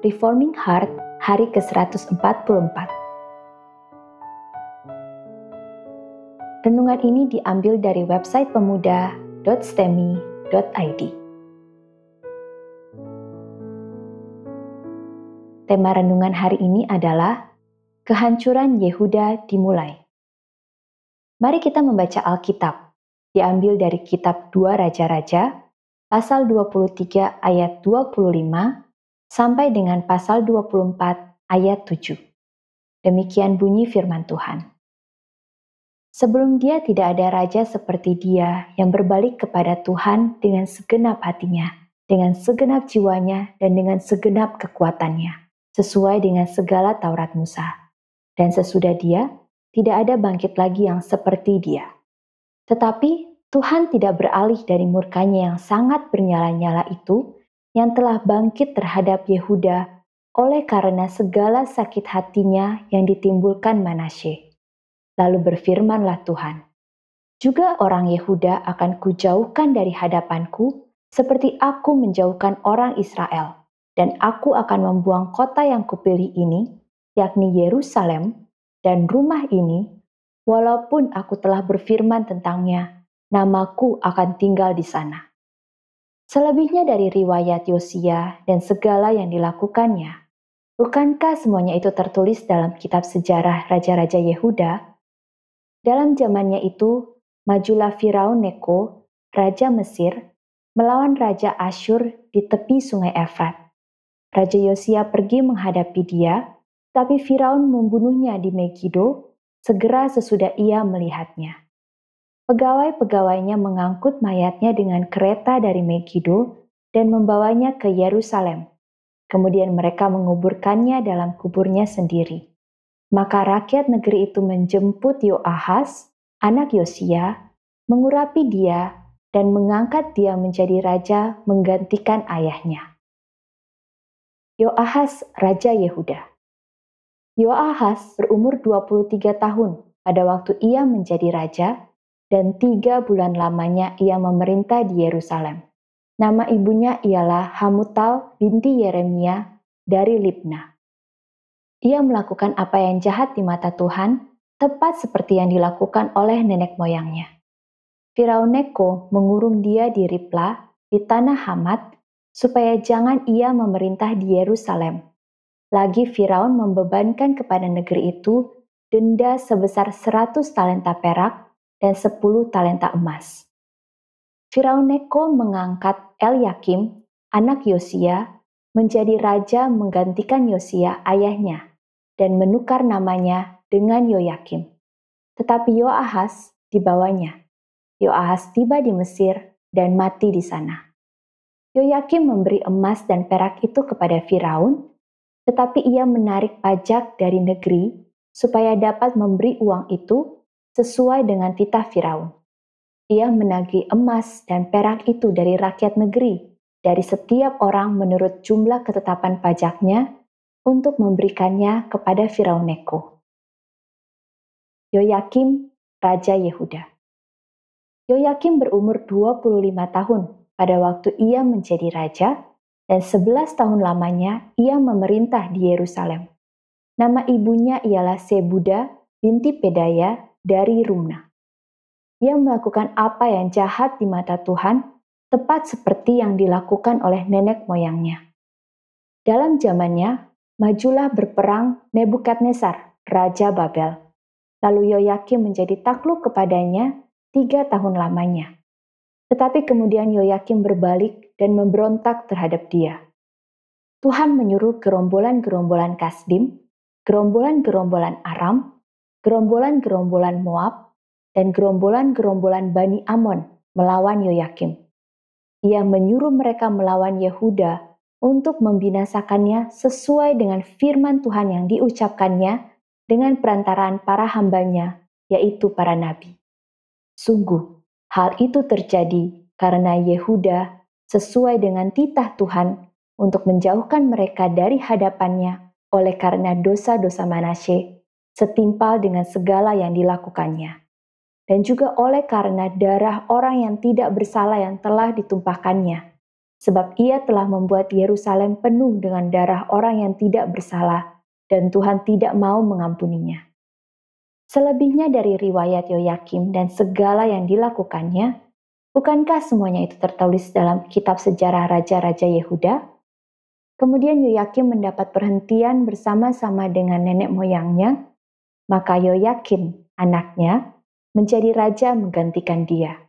Reforming Heart hari ke-144. Renungan ini diambil dari website pemuda.stemi.id. Tema renungan hari ini adalah Kehancuran Yehuda dimulai. Mari kita membaca Alkitab. Diambil dari kitab 2 Raja-Raja pasal 23 ayat 25 sampai dengan pasal 24 ayat 7. Demikian bunyi firman Tuhan. Sebelum dia tidak ada raja seperti dia yang berbalik kepada Tuhan dengan segenap hatinya, dengan segenap jiwanya, dan dengan segenap kekuatannya, sesuai dengan segala Taurat Musa. Dan sesudah dia, tidak ada bangkit lagi yang seperti dia. Tetapi Tuhan tidak beralih dari murkanya yang sangat bernyala-nyala itu yang telah bangkit terhadap Yehuda oleh karena segala sakit hatinya yang ditimbulkan Manasye. Lalu berfirmanlah Tuhan, juga orang Yehuda akan kujauhkan dari hadapanku seperti aku menjauhkan orang Israel, dan aku akan membuang kota yang kupilih ini, yakni Yerusalem, dan rumah ini, walaupun aku telah berfirman tentangnya namaku akan tinggal di sana. Selebihnya dari riwayat Yosia dan segala yang dilakukannya, bukankah semuanya itu tertulis dalam kitab sejarah Raja-Raja Yehuda? Dalam zamannya itu, majulah Firaun Neko, Raja Mesir, melawan Raja Asyur di tepi sungai Efrat. Raja Yosia pergi menghadapi dia, tapi Firaun membunuhnya di Megiddo segera sesudah ia melihatnya. Pegawai-pegawainya mengangkut mayatnya dengan kereta dari Megiddo dan membawanya ke Yerusalem. Kemudian mereka menguburkannya dalam kuburnya sendiri. Maka rakyat negeri itu menjemput Yoahas, anak Yosia, mengurapi dia dan mengangkat dia menjadi raja menggantikan ayahnya. Yoahas Raja Yehuda Yoahas berumur 23 tahun pada waktu ia menjadi raja dan tiga bulan lamanya ia memerintah di Yerusalem. Nama ibunya ialah Hamutal binti Yeremia dari Libna. Ia melakukan apa yang jahat di mata Tuhan, tepat seperti yang dilakukan oleh nenek moyangnya. Firaun Neko mengurung dia di Ripla, di tanah Hamat, supaya jangan ia memerintah di Yerusalem. Lagi Firaun membebankan kepada negeri itu denda sebesar 100 talenta perak dan 10 talenta emas. Firaun Neko mengangkat El Yakim, anak Yosia, menjadi raja menggantikan Yosia ayahnya dan menukar namanya dengan Yoyakim. Tetapi Yoahas dibawanya. Yoahas tiba di Mesir dan mati di sana. Yoyakim memberi emas dan perak itu kepada Firaun, tetapi ia menarik pajak dari negeri supaya dapat memberi uang itu sesuai dengan titah Firaun. Ia menagih emas dan perak itu dari rakyat negeri, dari setiap orang menurut jumlah ketetapan pajaknya, untuk memberikannya kepada Firaun Neko. Yoyakim, Raja Yehuda Yoyakim berumur 25 tahun pada waktu ia menjadi raja, dan 11 tahun lamanya ia memerintah di Yerusalem. Nama ibunya ialah Sebuda binti Pedaya dari Rumna. Ia melakukan apa yang jahat di mata Tuhan, tepat seperti yang dilakukan oleh nenek moyangnya. Dalam zamannya, majulah berperang Nebukadnezar, Raja Babel. Lalu Yoyakim menjadi takluk kepadanya tiga tahun lamanya. Tetapi kemudian Yoyakim berbalik dan memberontak terhadap dia. Tuhan menyuruh gerombolan-gerombolan Kasdim, gerombolan-gerombolan Aram, gerombolan-gerombolan Moab, dan gerombolan-gerombolan Bani Amon melawan Yoyakim. Ia menyuruh mereka melawan Yehuda untuk membinasakannya sesuai dengan firman Tuhan yang diucapkannya dengan perantaraan para hambanya, yaitu para nabi. Sungguh, hal itu terjadi karena Yehuda sesuai dengan titah Tuhan untuk menjauhkan mereka dari hadapannya oleh karena dosa-dosa Manasye setimpal dengan segala yang dilakukannya, dan juga oleh karena darah orang yang tidak bersalah yang telah ditumpahkannya, sebab ia telah membuat Yerusalem penuh dengan darah orang yang tidak bersalah, dan Tuhan tidak mau mengampuninya. Selebihnya dari riwayat Yoyakim dan segala yang dilakukannya, bukankah semuanya itu tertulis dalam kitab sejarah Raja-Raja Yehuda? Kemudian Yoyakim mendapat perhentian bersama-sama dengan nenek moyangnya, maka Yoyakim, anaknya, menjadi raja menggantikan dia.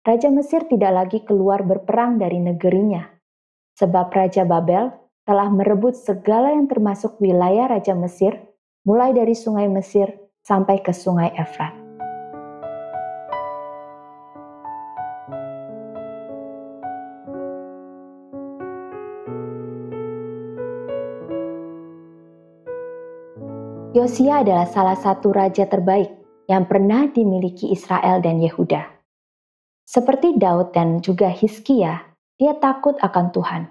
Raja Mesir tidak lagi keluar berperang dari negerinya, sebab Raja Babel telah merebut segala yang termasuk wilayah Raja Mesir, mulai dari sungai Mesir sampai ke sungai Efrat. Yosia adalah salah satu raja terbaik yang pernah dimiliki Israel dan Yehuda. Seperti Daud dan juga Hizkia, dia takut akan Tuhan.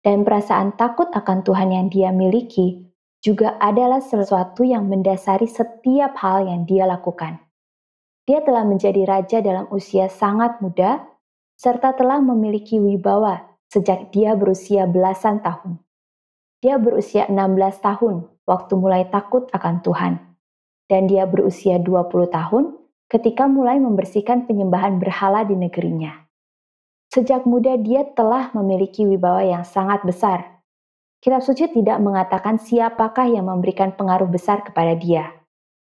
Dan perasaan takut akan Tuhan yang dia miliki juga adalah sesuatu yang mendasari setiap hal yang dia lakukan. Dia telah menjadi raja dalam usia sangat muda, serta telah memiliki wibawa sejak dia berusia belasan tahun. Dia berusia 16 tahun waktu mulai takut akan Tuhan, dan dia berusia 20 tahun ketika mulai membersihkan penyembahan berhala di negerinya. Sejak muda dia telah memiliki wibawa yang sangat besar. Kitab suci tidak mengatakan siapakah yang memberikan pengaruh besar kepada dia.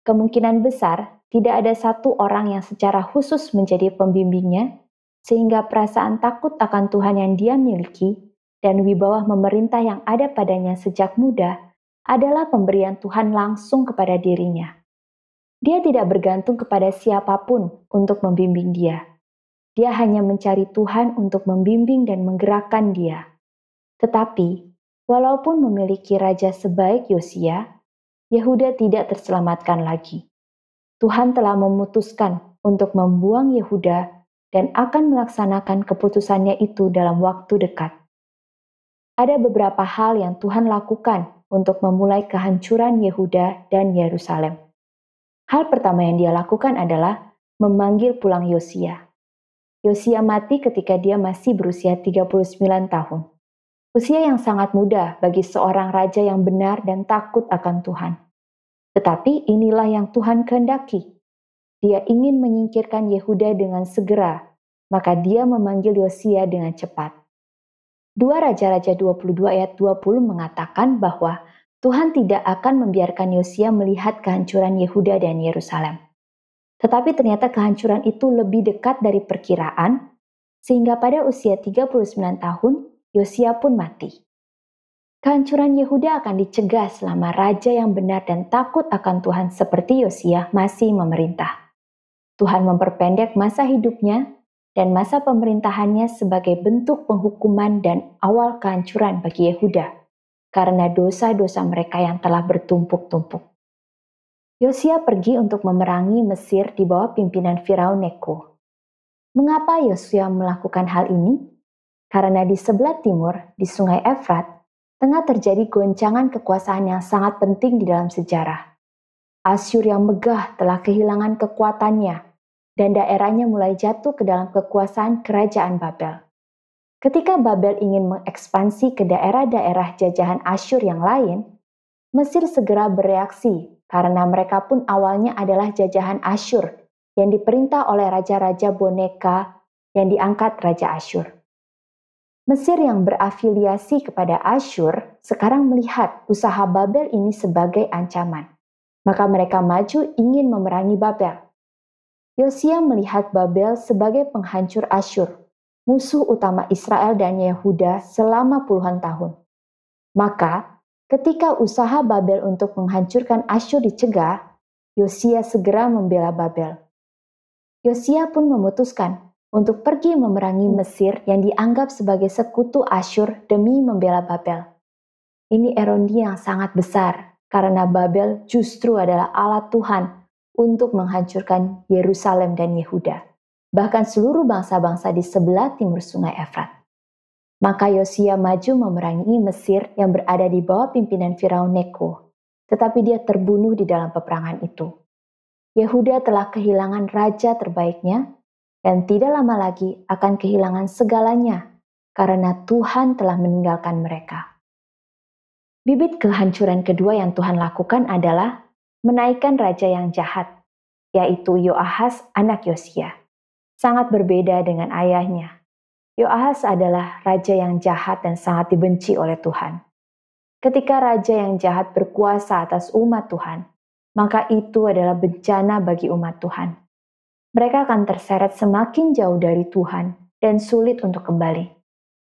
Kemungkinan besar tidak ada satu orang yang secara khusus menjadi pembimbingnya, sehingga perasaan takut akan Tuhan yang dia miliki dan wibawa memerintah yang ada padanya sejak muda adalah pemberian Tuhan langsung kepada dirinya. Dia tidak bergantung kepada siapa pun untuk membimbing dia. Dia hanya mencari Tuhan untuk membimbing dan menggerakkan dia. Tetapi, walaupun memiliki raja sebaik Yosia, Yehuda tidak terselamatkan lagi. Tuhan telah memutuskan untuk membuang Yehuda dan akan melaksanakan keputusannya itu dalam waktu dekat. Ada beberapa hal yang Tuhan lakukan untuk memulai kehancuran Yehuda dan Yerusalem. Hal pertama yang dia lakukan adalah memanggil pulang Yosia. Yosia mati ketika dia masih berusia 39 tahun. Usia yang sangat muda bagi seorang raja yang benar dan takut akan Tuhan. Tetapi inilah yang Tuhan kehendaki. Dia ingin menyingkirkan Yehuda dengan segera, maka dia memanggil Yosia dengan cepat. Dua Raja-Raja 22 ayat 20 mengatakan bahwa Tuhan tidak akan membiarkan Yosia melihat kehancuran Yehuda dan Yerusalem. Tetapi ternyata kehancuran itu lebih dekat dari perkiraan, sehingga pada usia 39 tahun, Yosia pun mati. Kehancuran Yehuda akan dicegah selama raja yang benar dan takut akan Tuhan seperti Yosia masih memerintah. Tuhan memperpendek masa hidupnya dan masa pemerintahannya sebagai bentuk penghukuman dan awal kehancuran bagi Yehuda karena dosa-dosa mereka yang telah bertumpuk-tumpuk. Yosia pergi untuk memerangi Mesir di bawah pimpinan Firaun Neko. Mengapa Yosia melakukan hal ini? Karena di sebelah timur, di sungai Efrat, tengah terjadi goncangan kekuasaan yang sangat penting di dalam sejarah. Asyur yang megah telah kehilangan kekuatannya, dan daerahnya mulai jatuh ke dalam kekuasaan kerajaan Babel. Ketika Babel ingin mengekspansi ke daerah-daerah jajahan Asyur yang lain, Mesir segera bereaksi karena mereka pun awalnya adalah jajahan Asyur yang diperintah oleh raja-raja boneka yang diangkat Raja Asyur. Mesir yang berafiliasi kepada Asyur sekarang melihat usaha Babel ini sebagai ancaman. Maka mereka maju ingin memerangi Babel. Yosia melihat Babel sebagai penghancur Asyur musuh utama Israel dan Yehuda selama puluhan tahun. Maka, ketika usaha Babel untuk menghancurkan Asyur dicegah, Yosia segera membela Babel. Yosia pun memutuskan untuk pergi memerangi Mesir yang dianggap sebagai sekutu Asyur demi membela Babel. Ini erondi yang sangat besar karena Babel justru adalah alat Tuhan untuk menghancurkan Yerusalem dan Yehuda bahkan seluruh bangsa-bangsa di sebelah timur sungai Efrat. Maka Yosia maju memerangi Mesir yang berada di bawah pimpinan Firaun Neko, tetapi dia terbunuh di dalam peperangan itu. Yehuda telah kehilangan raja terbaiknya dan tidak lama lagi akan kehilangan segalanya karena Tuhan telah meninggalkan mereka. Bibit kehancuran kedua yang Tuhan lakukan adalah menaikkan raja yang jahat, yaitu Yoahas anak Yosia. Sangat berbeda dengan ayahnya. Yoahas adalah raja yang jahat dan sangat dibenci oleh Tuhan. Ketika raja yang jahat berkuasa atas umat Tuhan, maka itu adalah bencana bagi umat Tuhan. Mereka akan terseret semakin jauh dari Tuhan dan sulit untuk kembali,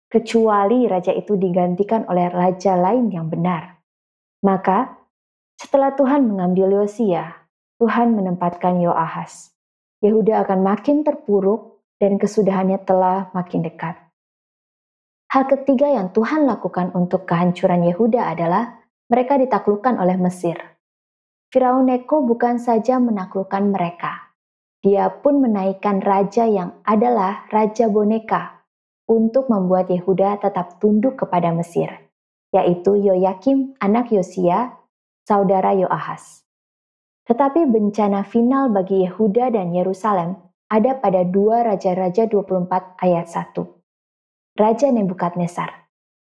kecuali raja itu digantikan oleh raja lain yang benar. Maka, setelah Tuhan mengambil Yosia, Tuhan menempatkan Yoahas. Yehuda akan makin terpuruk dan kesudahannya telah makin dekat. Hal ketiga yang Tuhan lakukan untuk kehancuran Yehuda adalah mereka ditaklukkan oleh Mesir. Firaun Neko bukan saja menaklukkan mereka, dia pun menaikkan raja yang adalah raja boneka untuk membuat Yehuda tetap tunduk kepada Mesir, yaitu Yoyakim anak Yosia, saudara Yoahas. Tetapi bencana final bagi Yehuda dan Yerusalem ada pada 2 Raja-Raja 24 ayat 1. Raja Nebukadnezar,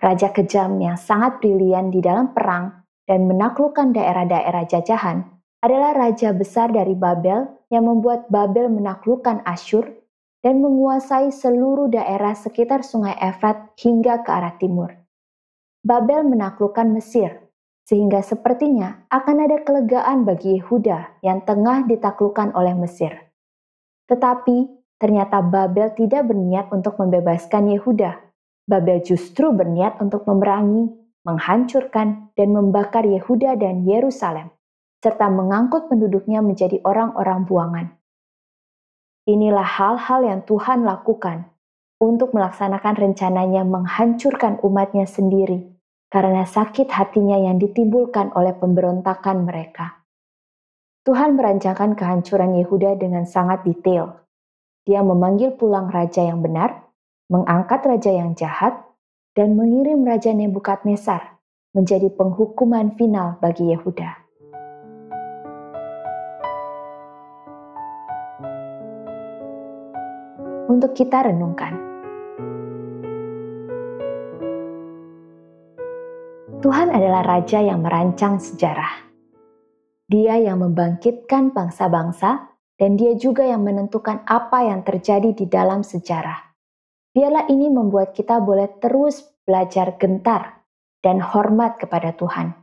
raja kejam yang sangat brilian di dalam perang dan menaklukkan daerah-daerah jajahan, adalah raja besar dari Babel yang membuat Babel menaklukkan Asyur dan menguasai seluruh daerah sekitar sungai Efrat hingga ke arah timur. Babel menaklukkan Mesir, sehingga sepertinya akan ada kelegaan bagi Yehuda yang tengah ditaklukkan oleh Mesir. Tetapi Ternyata Babel tidak berniat untuk membebaskan Yehuda. Babel justru berniat untuk memerangi, menghancurkan, dan membakar Yehuda dan Yerusalem, serta mengangkut penduduknya menjadi orang-orang buangan. Inilah hal-hal yang Tuhan lakukan untuk melaksanakan rencananya menghancurkan umatnya sendiri karena sakit hatinya yang ditimbulkan oleh pemberontakan mereka. Tuhan merancangkan kehancuran Yehuda dengan sangat detail, dia memanggil pulang raja yang benar, mengangkat raja yang jahat, dan mengirim Raja Nebukadnezar menjadi penghukuman final bagi Yehuda. Untuk kita renungkan, Tuhan adalah Raja yang merancang sejarah. Dia yang membangkitkan bangsa-bangsa dan dia juga yang menentukan apa yang terjadi di dalam sejarah. Biarlah ini membuat kita boleh terus belajar gentar dan hormat kepada Tuhan.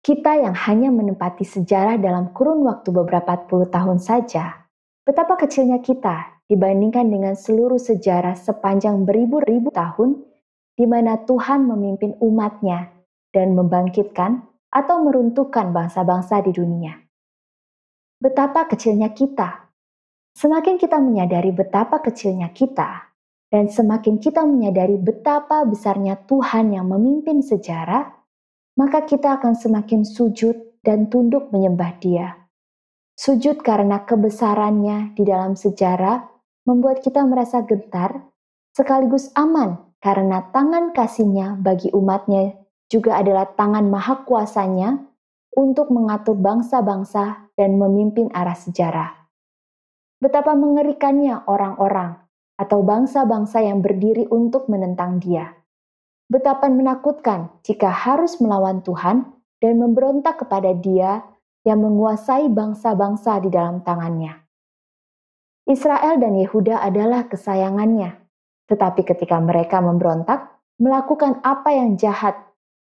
Kita yang hanya menempati sejarah dalam kurun waktu beberapa puluh tahun saja, betapa kecilnya kita dibandingkan dengan seluruh sejarah sepanjang beribu-ribu tahun di mana Tuhan memimpin umatnya dan membangkitkan atau meruntuhkan bangsa-bangsa di dunia betapa kecilnya kita. Semakin kita menyadari betapa kecilnya kita, dan semakin kita menyadari betapa besarnya Tuhan yang memimpin sejarah, maka kita akan semakin sujud dan tunduk menyembah Dia. Sujud karena kebesarannya di dalam sejarah membuat kita merasa gentar, sekaligus aman karena tangan kasihnya bagi umatnya juga adalah tangan maha kuasanya untuk mengatur bangsa-bangsa dan memimpin arah sejarah. Betapa mengerikannya orang-orang atau bangsa-bangsa yang berdiri untuk menentang Dia. Betapa menakutkan jika harus melawan Tuhan dan memberontak kepada Dia yang menguasai bangsa-bangsa di dalam tangannya. Israel dan Yehuda adalah kesayangannya, tetapi ketika mereka memberontak, melakukan apa yang jahat,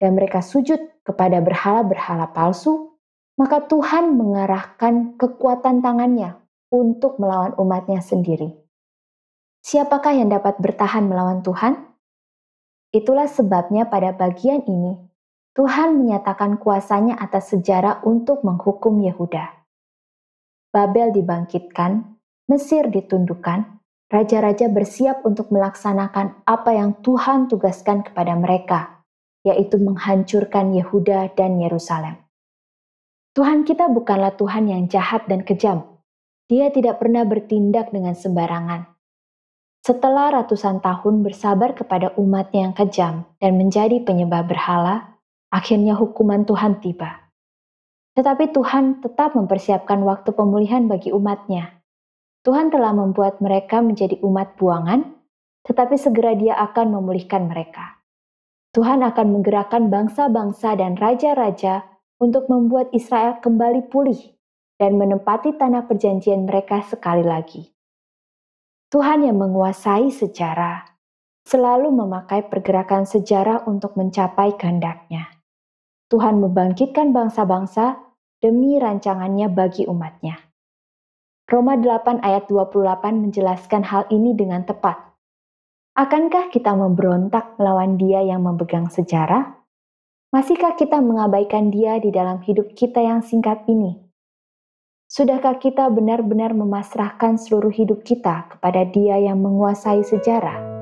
dan mereka sujud kepada berhala-berhala palsu, maka Tuhan mengarahkan kekuatan tangannya untuk melawan umatnya sendiri. Siapakah yang dapat bertahan melawan Tuhan? Itulah sebabnya pada bagian ini, Tuhan menyatakan kuasanya atas sejarah untuk menghukum Yehuda. Babel dibangkitkan, Mesir ditundukkan, raja-raja bersiap untuk melaksanakan apa yang Tuhan tugaskan kepada mereka yaitu menghancurkan Yehuda dan Yerusalem. Tuhan kita bukanlah Tuhan yang jahat dan kejam. Dia tidak pernah bertindak dengan sembarangan. Setelah ratusan tahun bersabar kepada umatnya yang kejam dan menjadi penyembah berhala, akhirnya hukuman Tuhan tiba. Tetapi Tuhan tetap mempersiapkan waktu pemulihan bagi umatnya. Tuhan telah membuat mereka menjadi umat buangan tetapi segera Dia akan memulihkan mereka. Tuhan akan menggerakkan bangsa-bangsa dan raja-raja untuk membuat Israel kembali pulih dan menempati tanah perjanjian mereka sekali lagi. Tuhan yang menguasai sejarah selalu memakai pergerakan sejarah untuk mencapai kehendaknya. Tuhan membangkitkan bangsa-bangsa demi rancangannya bagi umatnya. Roma 8 ayat 28 menjelaskan hal ini dengan tepat. Akankah kita memberontak melawan Dia yang memegang sejarah? Masihkah kita mengabaikan Dia di dalam hidup kita yang singkat ini? Sudahkah kita benar-benar memasrahkan seluruh hidup kita kepada Dia yang menguasai sejarah?